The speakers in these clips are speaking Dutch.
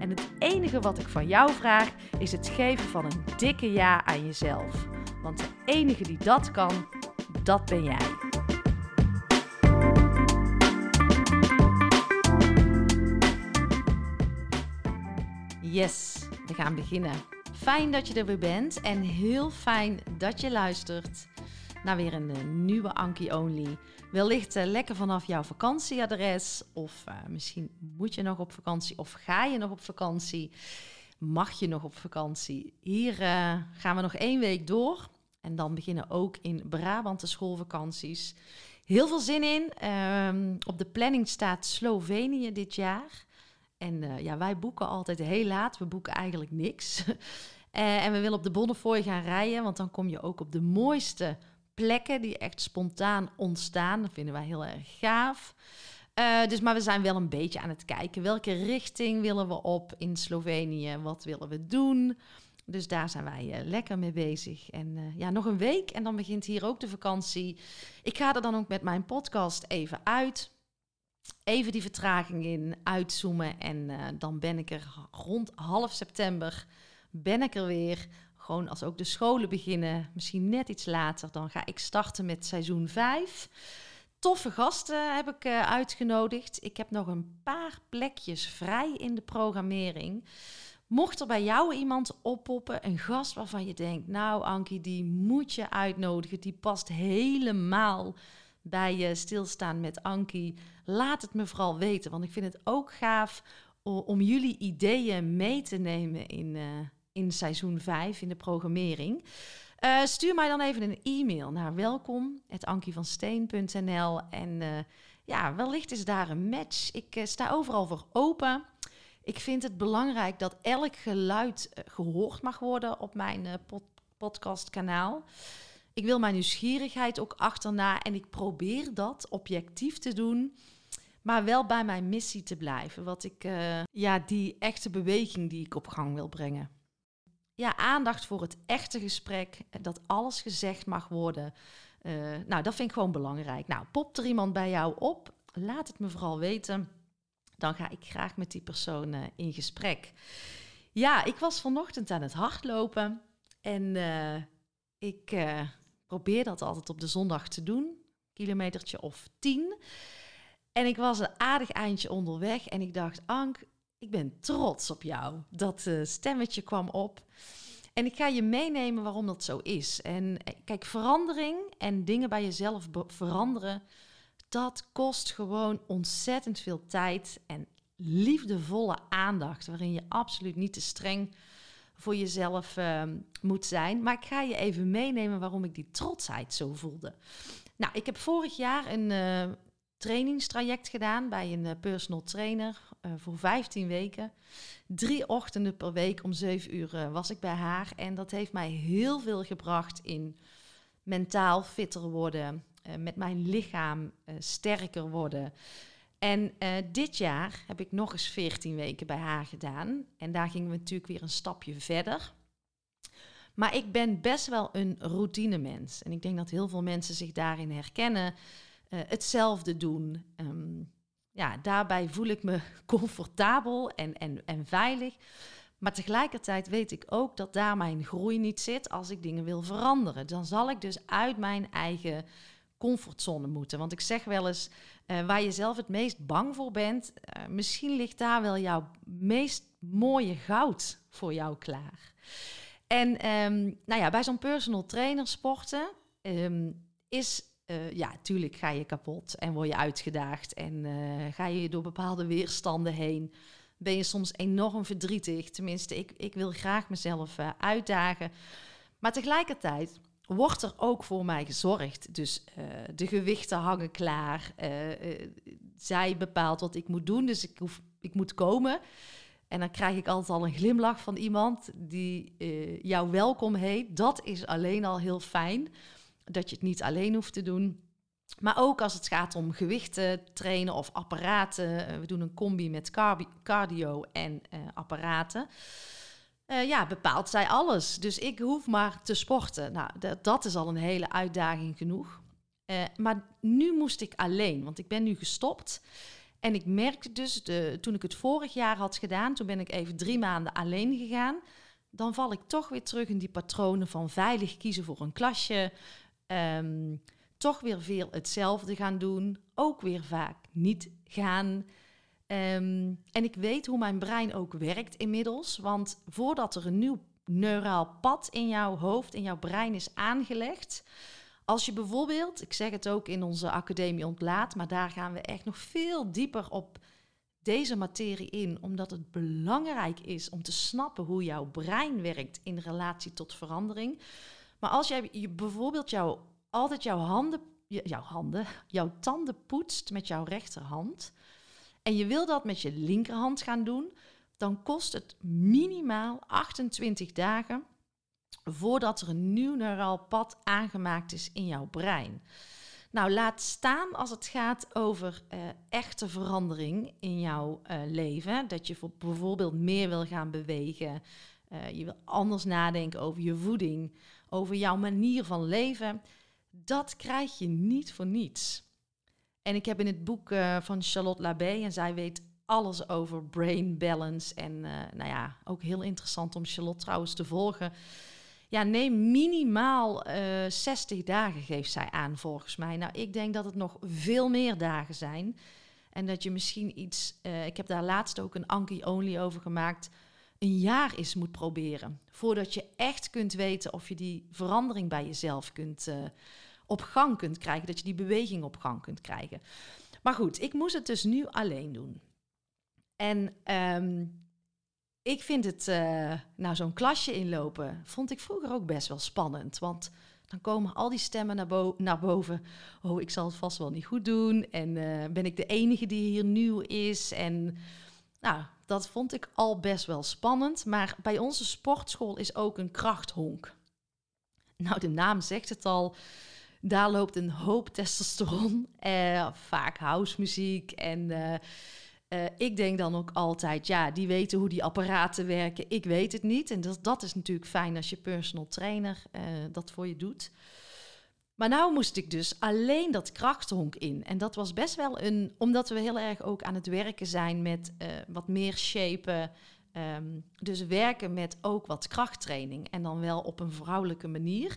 En het enige wat ik van jou vraag is het geven van een dikke ja aan jezelf. Want de enige die dat kan, dat ben jij. Yes, we gaan beginnen. Fijn dat je er weer bent en heel fijn dat je luistert naar weer een eh, nieuwe Anki Only. Wellicht uh, lekker vanaf jouw vakantieadres. Of uh, misschien moet je nog op vakantie of ga je nog op vakantie. Mag je nog op vakantie? Hier gaan we nog één week door. En dan beginnen ook in Brabant de schoolvakanties. Heel veel zin in. Um, op de planning staat Slovenië dit jaar. En ja, wij boeken altijd heel laat. We boeken eigenlijk niks. en we willen op de Bonnefoy gaan rijden. Want dan kom je ook op de mooiste plekken die echt spontaan ontstaan. Dat vinden wij heel erg gaaf. Uh, dus, maar we zijn wel een beetje aan het kijken. Welke richting willen we op in Slovenië? Wat willen we doen? Dus daar zijn wij uh, lekker mee bezig. En uh, ja, nog een week en dan begint hier ook de vakantie. Ik ga er dan ook met mijn podcast even uit. Even die vertraging in, uitzoomen. En dan ben ik er rond half september ben ik er weer. Gewoon als ook de scholen beginnen, misschien net iets later, dan ga ik starten met seizoen 5. Toffe gasten heb ik uh, uitgenodigd. Ik heb nog een paar plekjes vrij in de programmering. Mocht er bij jou iemand oppoppen, een gast waarvan je denkt, nou Ankie, die moet je uitnodigen, die past helemaal bij je stilstaan met Ankie, laat het me vooral weten. Want ik vind het ook gaaf om jullie ideeën mee te nemen in, uh, in seizoen 5 in de programmering. Uh, stuur mij dan even een e-mail naar welkom.ankievansteen.nl en uh, ja, wellicht is daar een match. Ik uh, sta overal voor open. Ik vind het belangrijk dat elk geluid gehoord mag worden op mijn pod podcastkanaal. Ik wil mijn nieuwsgierigheid ook achterna en ik probeer dat objectief te doen maar wel bij mijn missie te blijven. Wat ik, ja, die echte beweging die ik op gang wil brengen ja, aandacht voor het echte gesprek, dat alles gezegd mag worden. Uh, nou, dat vind ik gewoon belangrijk. Nou, popt er iemand bij jou op? Laat het me vooral weten. Dan ga ik graag met die persoon uh, in gesprek. Ja, ik was vanochtend aan het hardlopen en ik probeer dat altijd op de zondag te doen. Kilometertje of tien. En ik was een aardig eindje onderweg en ik dacht, Ank, ik ben trots op jou. Dat uh, stemmetje kwam op. En ik ga je meenemen waarom dat zo is. En eh, kijk, verandering en dingen bij jezelf veranderen, dat kost gewoon ontzettend veel tijd en liefdevolle aandacht, waarin je absoluut niet te streng voor jezelf uh, moet zijn. Maar ik ga je even meenemen waarom ik die trotsheid zo voelde. Nou, ik heb vorig jaar een uh, trainingstraject gedaan bij een personal trainer uh, voor 15 weken. Drie ochtenden per week om 7 uur uh, was ik bij haar. En dat heeft mij heel veel gebracht in mentaal fitter worden, uh, met mijn lichaam sterker worden. En dit jaar heb ik nog eens 14 weken bij haar gedaan. En daar gingen we natuurlijk weer een stapje verder. Maar ik ben best wel een routinemens. En ik denk dat heel veel mensen zich daarin herkennen. hetzelfde doen. Um, ja, daarbij voel ik me comfortabel en, en, en veilig. Maar tegelijkertijd weet ik ook dat daar mijn groei niet zit als ik dingen wil veranderen. Dan zal ik dus uit mijn eigen comfortzone moeten. Want ik zeg wel eens, uh, waar je zelf het meest bang voor bent, uh, misschien ligt daar wel jouw meest mooie goud voor jou klaar. En ehm, nou ja, bij zo'n personal trainer sporten ehm, is, uh, ja, tuurlijk ga je kapot en word je uitgedaagd en uh, ga je door bepaalde weerstanden heen. Ben je soms enorm verdrietig. Tenminste, ik, ik wil graag mezelf uh, uitdagen. Maar tegelijkertijd wordt er ook voor mij gezorgd. Dus de gewichten hangen klaar. zij bepaalt wat ik moet doen, dus ik, hoef, ik moet komen. En dan krijg ik altijd al een glimlach van iemand die jou welkom heet. Dat is alleen al heel fijn. Dat je het niet alleen hoeft te doen. Maar ook als het gaat om gewichten trainen of apparaten. Eh, we doen een combi met cardio en uh, apparaten. ja, bepaalt zij alles. Dus ik hoef maar te sporten. Nou, dat is al een hele uitdaging genoeg. maar nu moest ik alleen, want ik ben nu gestopt. En ik merkte dus, de, toen ik het vorig jaar had gedaan, toen ben ik even drie maanden alleen gegaan. Dan val ik toch weer terug in die patronen van veilig kiezen voor een klasje. Ehm, toch weer veel hetzelfde gaan doen. Ook weer vaak niet gaan. Ehm, en ik weet hoe mijn brein ook werkt inmiddels. Want voordat er een nieuw neuraal pad in jouw hoofd, in jouw brein is aangelegd, als je bijvoorbeeld, ik zeg het ook in onze academie ontlaat, maar daar gaan we echt nog veel dieper op deze materie in, omdat het belangrijk is om te snappen hoe jouw brein werkt in relatie tot verandering. Maar als jij je bijvoorbeeld jou, altijd jouw handen, jouw handen, jouw tanden poetst met jouw rechterhand en je wil dat met je linkerhand gaan doen, dan kost het minimaal 28 dagen voordat er een nieuw neuraal pad aangemaakt is in jouw brein. Nou, laat staan als het gaat over uh, echte verandering in jouw uh, leven. Dat je voor bijvoorbeeld meer wil gaan bewegen. Uh, je wil anders nadenken over je voeding, over jouw manier van leven. Dat krijg je niet voor niets. En ik heb in het boek van Charlotte Labé, en zij weet alles over brain balance. En nou ja, ook heel interessant om Charlotte trouwens te volgen. Ja, neem minimaal uh, eh, 60 dagen, geeft zij aan volgens mij. Nou, ik denk dat het nog veel meer dagen zijn. En dat je misschien iets, ik heb daar laatst ook een Anki-only over gemaakt, een jaar eens moet proberen. Voordat je echt kunt weten of je die verandering bij jezelf kunt, uh, op gang kunt krijgen. Dat je die beweging op gang kunt krijgen. Maar goed, ik moest het dus nu alleen doen. En um, ik vind het, uh, nou zo'n klasje inlopen, vond ik vroeger ook best wel spannend. Want dan komen al die stemmen naar, naar boven. Oh, ik zal het vast wel niet goed doen. En uh, ben ik de enige die hier nieuw is? En nou, dat vond ik al best wel spannend. Maar bij onze sportschool is ook een krachthonk. Nou, de naam zegt het al. Daar loopt een hoop testosteron. Uh, vaak housemuziek en... Uh, ik denk dan ook altijd, ja, die weten hoe die apparaten werken. Ik weet het niet. En dat, dat is natuurlijk fijn als je personal trainer uh, dat voor je doet. Maar nou moest ik dus alleen dat krachthonk in. En dat was best wel een, omdat we heel erg ook aan het werken zijn met uh, wat meer shapen. Um, dus werken met ook wat krachttraining. En dan wel op een vrouwelijke manier.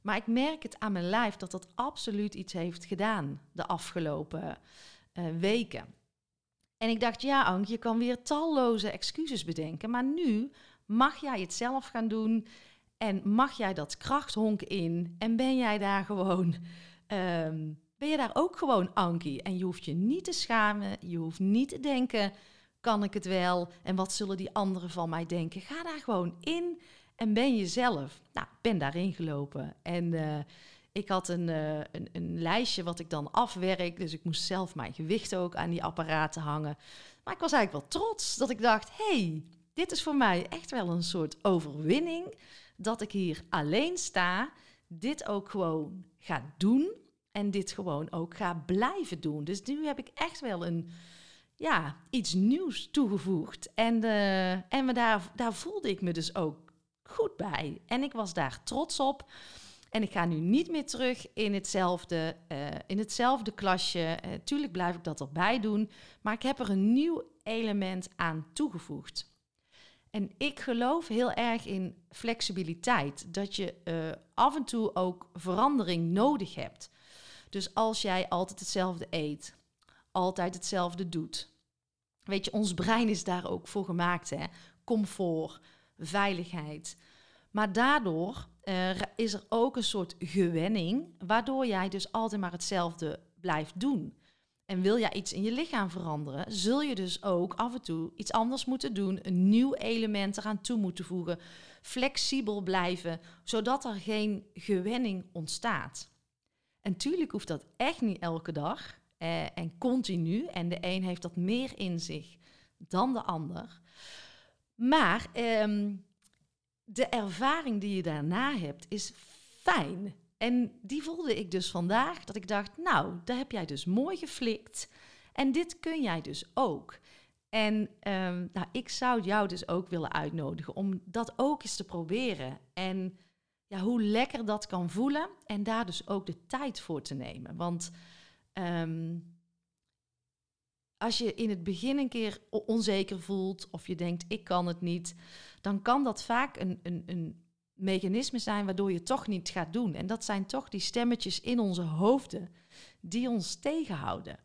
Maar ik merk het aan mijn lijf dat dat absoluut iets heeft gedaan de afgelopen weken. En ik dacht, ja, Ank, je kan weer talloze excuses bedenken. Maar nu mag jij het zelf gaan doen. En mag jij dat krachthonk in. En ben jij daar gewoon. Um, ben je daar ook gewoon Ankie? En je hoeft je niet te schamen. Je hoeft niet te denken: kan ik het wel? En wat zullen die anderen van mij denken? Ga daar gewoon in en ben jezelf. Nou, ben daarin gelopen. En uh, ik had een, uh, een, een, lijstje wat ik dan afwerk. Dus ik moest zelf mijn gewicht ook aan die apparaten hangen. Maar ik was eigenlijk wel trots dat ik dacht: hey, dit is voor mij echt wel een soort overwinning. Dat ik hier alleen sta, dit ook gewoon ga doen. En dit gewoon ook ga blijven doen. Dus nu heb ik echt wel een, ja, iets nieuws toegevoegd. En, uh, en me daar, daar voelde ik me dus ook goed bij. En ik was daar trots op. En ik ga nu niet meer terug in hetzelfde, uh, in hetzelfde klasje. Uh, tuurlijk blijf ik dat erbij doen. Maar ik heb er een nieuw element aan toegevoegd. En ik geloof heel erg in flexibiliteit. Dat je uh, af en toe ook verandering nodig hebt. Dus als jij altijd hetzelfde eet, altijd hetzelfde doet. Weet je, ons brein is daar ook voor gemaakt. Hè? Comfort, veiligheid. Maar daardoor uh, is er ook een soort gewenning, waardoor jij dus altijd maar hetzelfde blijft doen. En wil jij iets in je lichaam veranderen, zul je dus ook af en toe iets anders moeten doen, een nieuw element eraan toe moeten voegen, flexibel blijven, zodat er geen gewenning ontstaat. En tuurlijk hoeft dat echt niet elke dag eh, en continu. En de een heeft dat meer in zich dan de ander. Maar ehm, de ervaring die je daarna hebt is fijn. En die voelde ik dus vandaag, dat ik dacht, nou, daar heb jij dus mooi geflikt. En dit kun jij dus ook. En um, nou, ik zou jou dus ook willen uitnodigen om dat ook eens te proberen. En ja, hoe lekker dat kan voelen en daar dus ook de tijd voor te nemen. Want ehm, als je in het begin een keer onzeker voelt of je denkt ik kan het niet, dan kan dat vaak een, een, een mechanisme zijn waardoor je toch niet gaat doen. En dat zijn toch die stemmetjes in onze hoofden die ons tegenhouden.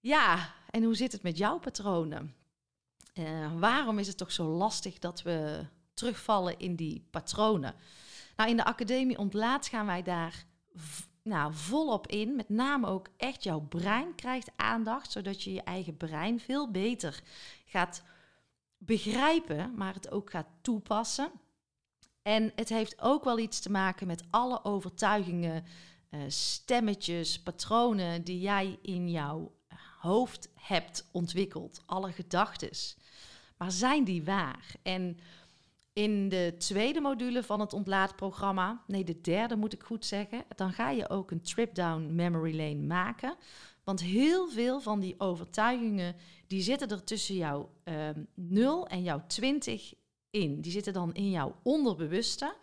Ja, en hoe zit het met jouw patronen? Uh, waarom is het toch zo lastig dat we terugvallen in die patronen? Nou, in de Academie Ontlaat gaan wij daar nou, volop in. Met name ook echt jouw brein krijgt aandacht, zodat je je eigen brein veel beter gaat begrijpen, maar het ook gaat toepassen. En het heeft ook wel iets te maken met alle overtuigingen, uh, stemmetjes, patronen die jij in jouw hoofd hebt ontwikkeld. Alle gedachten. Maar zijn die waar? En in de tweede module van het ontlaatprogramma, nee, de derde moet ik goed zeggen, dan ga je ook een trip down memory lane maken. Want heel veel van die overtuigingen, die zitten er tussen jouw uh, ehm, 0 en jouw 20 in. Die zitten dan in jouw onderbewuste.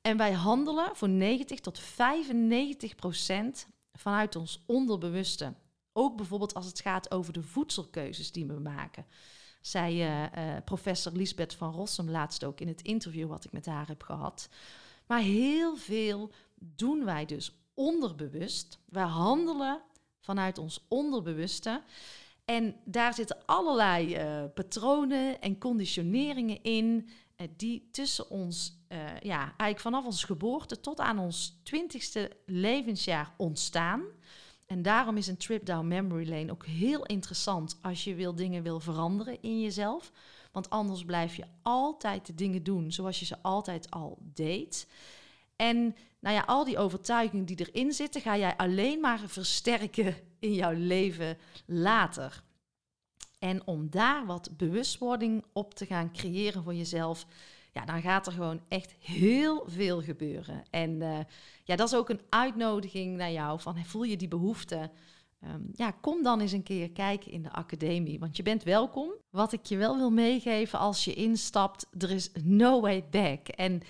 En wij handelen voor 90 tot 95 procent vanuit ons onderbewuste. Ook bijvoorbeeld als het gaat over de voedselkeuzes die we maken zei uh, professor Lisbeth van Rossum laatst ook in het interview wat ik met haar heb gehad. Maar heel veel doen wij dus onderbewust. We handelen vanuit ons onderbewuste. En daar zitten allerlei uh, patronen en conditioneringen in, die tussen ons, ja, eigenlijk vanaf onze geboorte tot aan ons twintigste levensjaar ontstaan. En daarom is een trip down memory lane ook heel interessant als je wil dingen wil veranderen in jezelf. Want anders blijf je altijd de dingen doen zoals je ze altijd al deed. En nou ja, al die overtuigingen die erin zitten, ga jij alleen maar versterken in jouw leven later. En om daar wat bewustwording op te gaan creëren voor jezelf, ja, dan gaat er gewoon echt heel veel gebeuren. En uh, ja, dat is ook een uitnodiging naar jou van voel je die behoefte? Um, ja, kom dan eens een keer kijken in de academie, want je bent welkom. Wat ik je wel wil meegeven als je instapt, er is no way back. En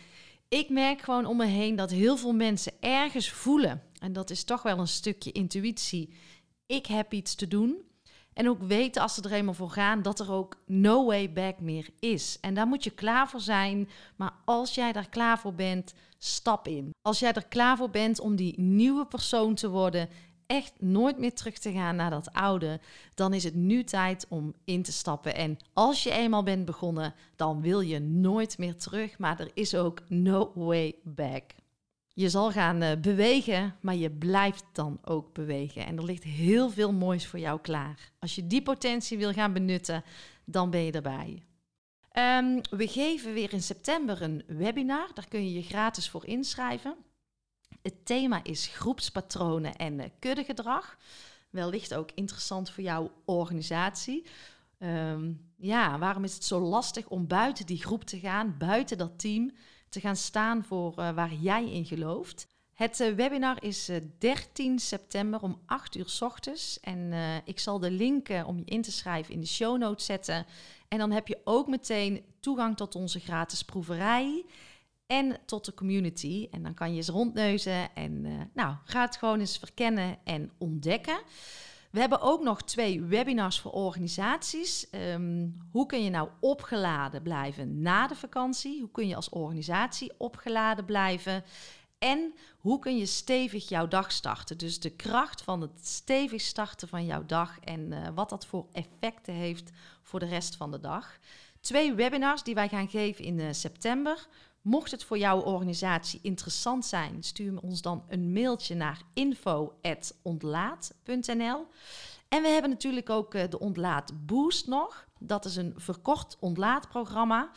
ik merk gewoon om me heen dat heel veel mensen ergens voelen, en dat is toch wel een stukje intuïtie, ik heb iets te doen. En ook weten als ze er eenmaal voor gaan dat er ook no way back meer is. En daar moet je klaar voor zijn. Maar als jij daar klaar voor bent, stap in. Als jij er klaar voor bent om die nieuwe persoon te worden, echt nooit meer terug te gaan naar dat oude, dan is het nu tijd om in te stappen. En als je eenmaal bent begonnen, dan wil je nooit meer terug. Maar er is ook no way back. Je zal gaan uh, bewegen, maar je blijft dan ook bewegen. En er ligt heel veel moois voor jou klaar. Als je die potentie wil gaan benutten, dan ben je erbij. Um, we geven weer in september een webinar. Daar kun je je gratis voor inschrijven. Het thema is groepspatronen en uh, kuddegedrag. Wellicht ook interessant voor jouw organisatie. Um, ja, waarom is het zo lastig om buiten die groep te gaan, buiten dat team? te gaan staan voor uh, waar jij in gelooft. Het uh, webinar is uh, eh, 13 september om 8 uur s ochtends. En ik zal de link om je in te schrijven in de show notes zetten. En dan heb je ook meteen toegang tot onze gratis proeverij en tot de community. En dan kan je eens rondneuzen en nou, ga het gewoon eens verkennen en ontdekken. We hebben ook nog twee webinars voor organisaties. Ehm, hoe kun je nou opgeladen blijven na de vakantie? Hoe kun je als organisatie opgeladen blijven? En hoe kun je stevig jouw dag starten? Dus de kracht van het stevig starten van jouw dag en uh, wat dat voor effecten heeft voor de rest van de dag. Twee webinars die wij gaan geven in uh, september. Mocht het voor jouw organisatie interessant zijn, stuur ons dan een mailtje naar info.ontlaat.nl. En we hebben natuurlijk ook eh, de Ontlaat Boost nog. Dat is een verkort ontlaatprogramma.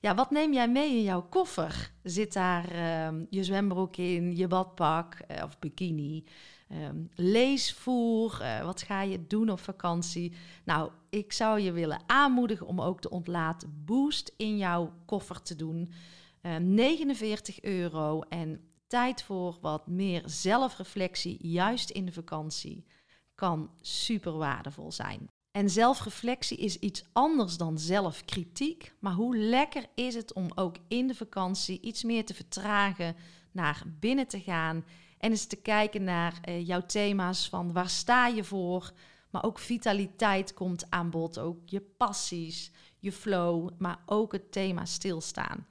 Ja, wat neem jij mee in jouw koffer? Zit daar uh, je zwembroek in, je badpak uh, of bikini? Um, leesvoer, uh, wat ga je doen op vakantie? Nou, ik zou je willen aanmoedigen om ook de ontlaat boost in jouw koffer te doen. Uh, ehm, 49 euro en tijd voor wat meer zelfreflectie, juist in de vakantie, kan super waardevol zijn. En zelfreflectie is iets anders dan zelfkritiek. Maar hoe lekker is het om ook in de vakantie iets meer te vertragen, naar binnen te gaan en eens te kijken naar uh, jouw thema's van waar sta je voor. Maar ook vitaliteit komt aan bod, ook je passies, je flow, maar ook het thema stilstaan.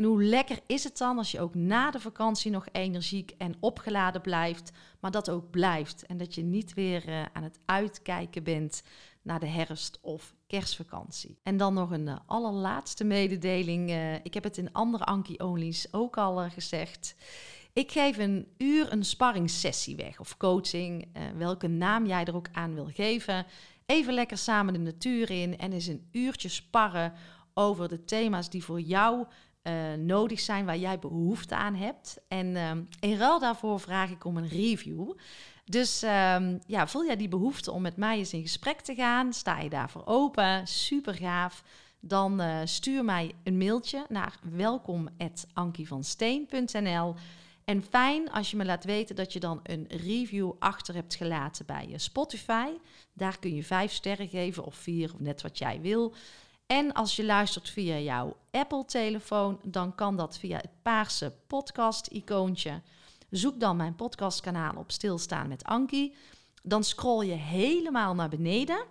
En hoe lekker is het dan als je ook na de vakantie nog energiek en opgeladen blijft, maar dat ook blijft. En dat je niet weer uh, aan het uitkijken bent naar de herfst- of kerstvakantie. En dan nog een uh, allerlaatste mededeling. Uh, ik heb het in andere Anki-onlys ook al gezegd. Ik geef een uur een sparringssessie weg of coaching, welke naam jij er ook aan wil geven. Even lekker samen de natuur in en eens een uurtje sparren over de thema's die voor jou nodig zijn, waar jij behoefte aan hebt. En in ruil daarvoor vraag ik om een review. Dus um, ja, voel jij die behoefte om met mij eens in gesprek te gaan? Sta je daarvoor open? Super gaaf. Dan uh, stuur mij een mailtje naar welkom.ankievansteen.nl. En fijn als je me laat weten dat je dan een review achter hebt gelaten bij je Spotify. Daar kun je vijf sterren geven of vier, of net wat jij wil. En als je luistert via jouw Apple-telefoon, dan kan dat via het paarse podcast-icoontje. Zoek dan mijn podcastkanaal op Stilstaan met Ankie. Dan scroll je helemaal naar beneden.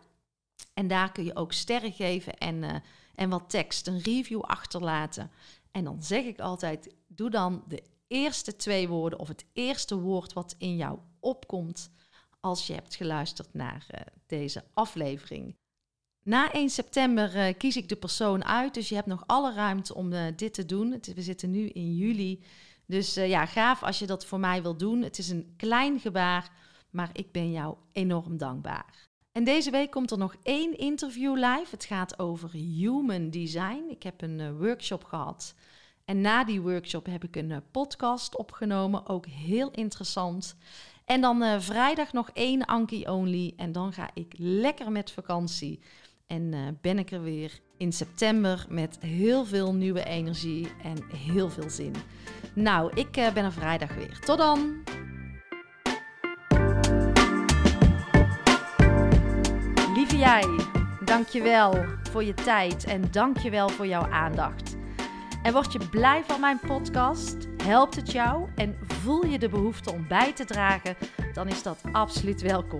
En daar kun je ook sterren geven en, uh, en wat tekst, een review achterlaten. En dan zeg ik altijd: doe dan de eerste twee woorden of het eerste woord wat in jou opkomt als je hebt geluisterd naar uh, deze aflevering. Na 1 september uh, kies ik de persoon uit, dus je hebt nog alle ruimte om uh, dit te doen. We zitten nu in juli. Dus uh, ja, gaaf als je dat voor mij wil doen. Het is een klein gebaar, maar ik ben jou enorm dankbaar. En deze week komt er nog één interview live. Het gaat over human design. Ik heb een workshop gehad. En na die workshop heb ik een podcast opgenomen. Ook heel interessant. En dan vrijdag nog één Anki Only. En dan ga ik lekker met vakantie. En ben ik er weer in september met heel veel nieuwe energie en heel veel zin. Nou, ik uh, ben er vrijdag weer. Tot dan! Lieve jij, dankjewel voor je tijd en dankjewel voor jouw aandacht. En word je blij van mijn podcast? Helpt het jou en voel je de behoefte om bij te dragen? Dan is dat absoluut welkom.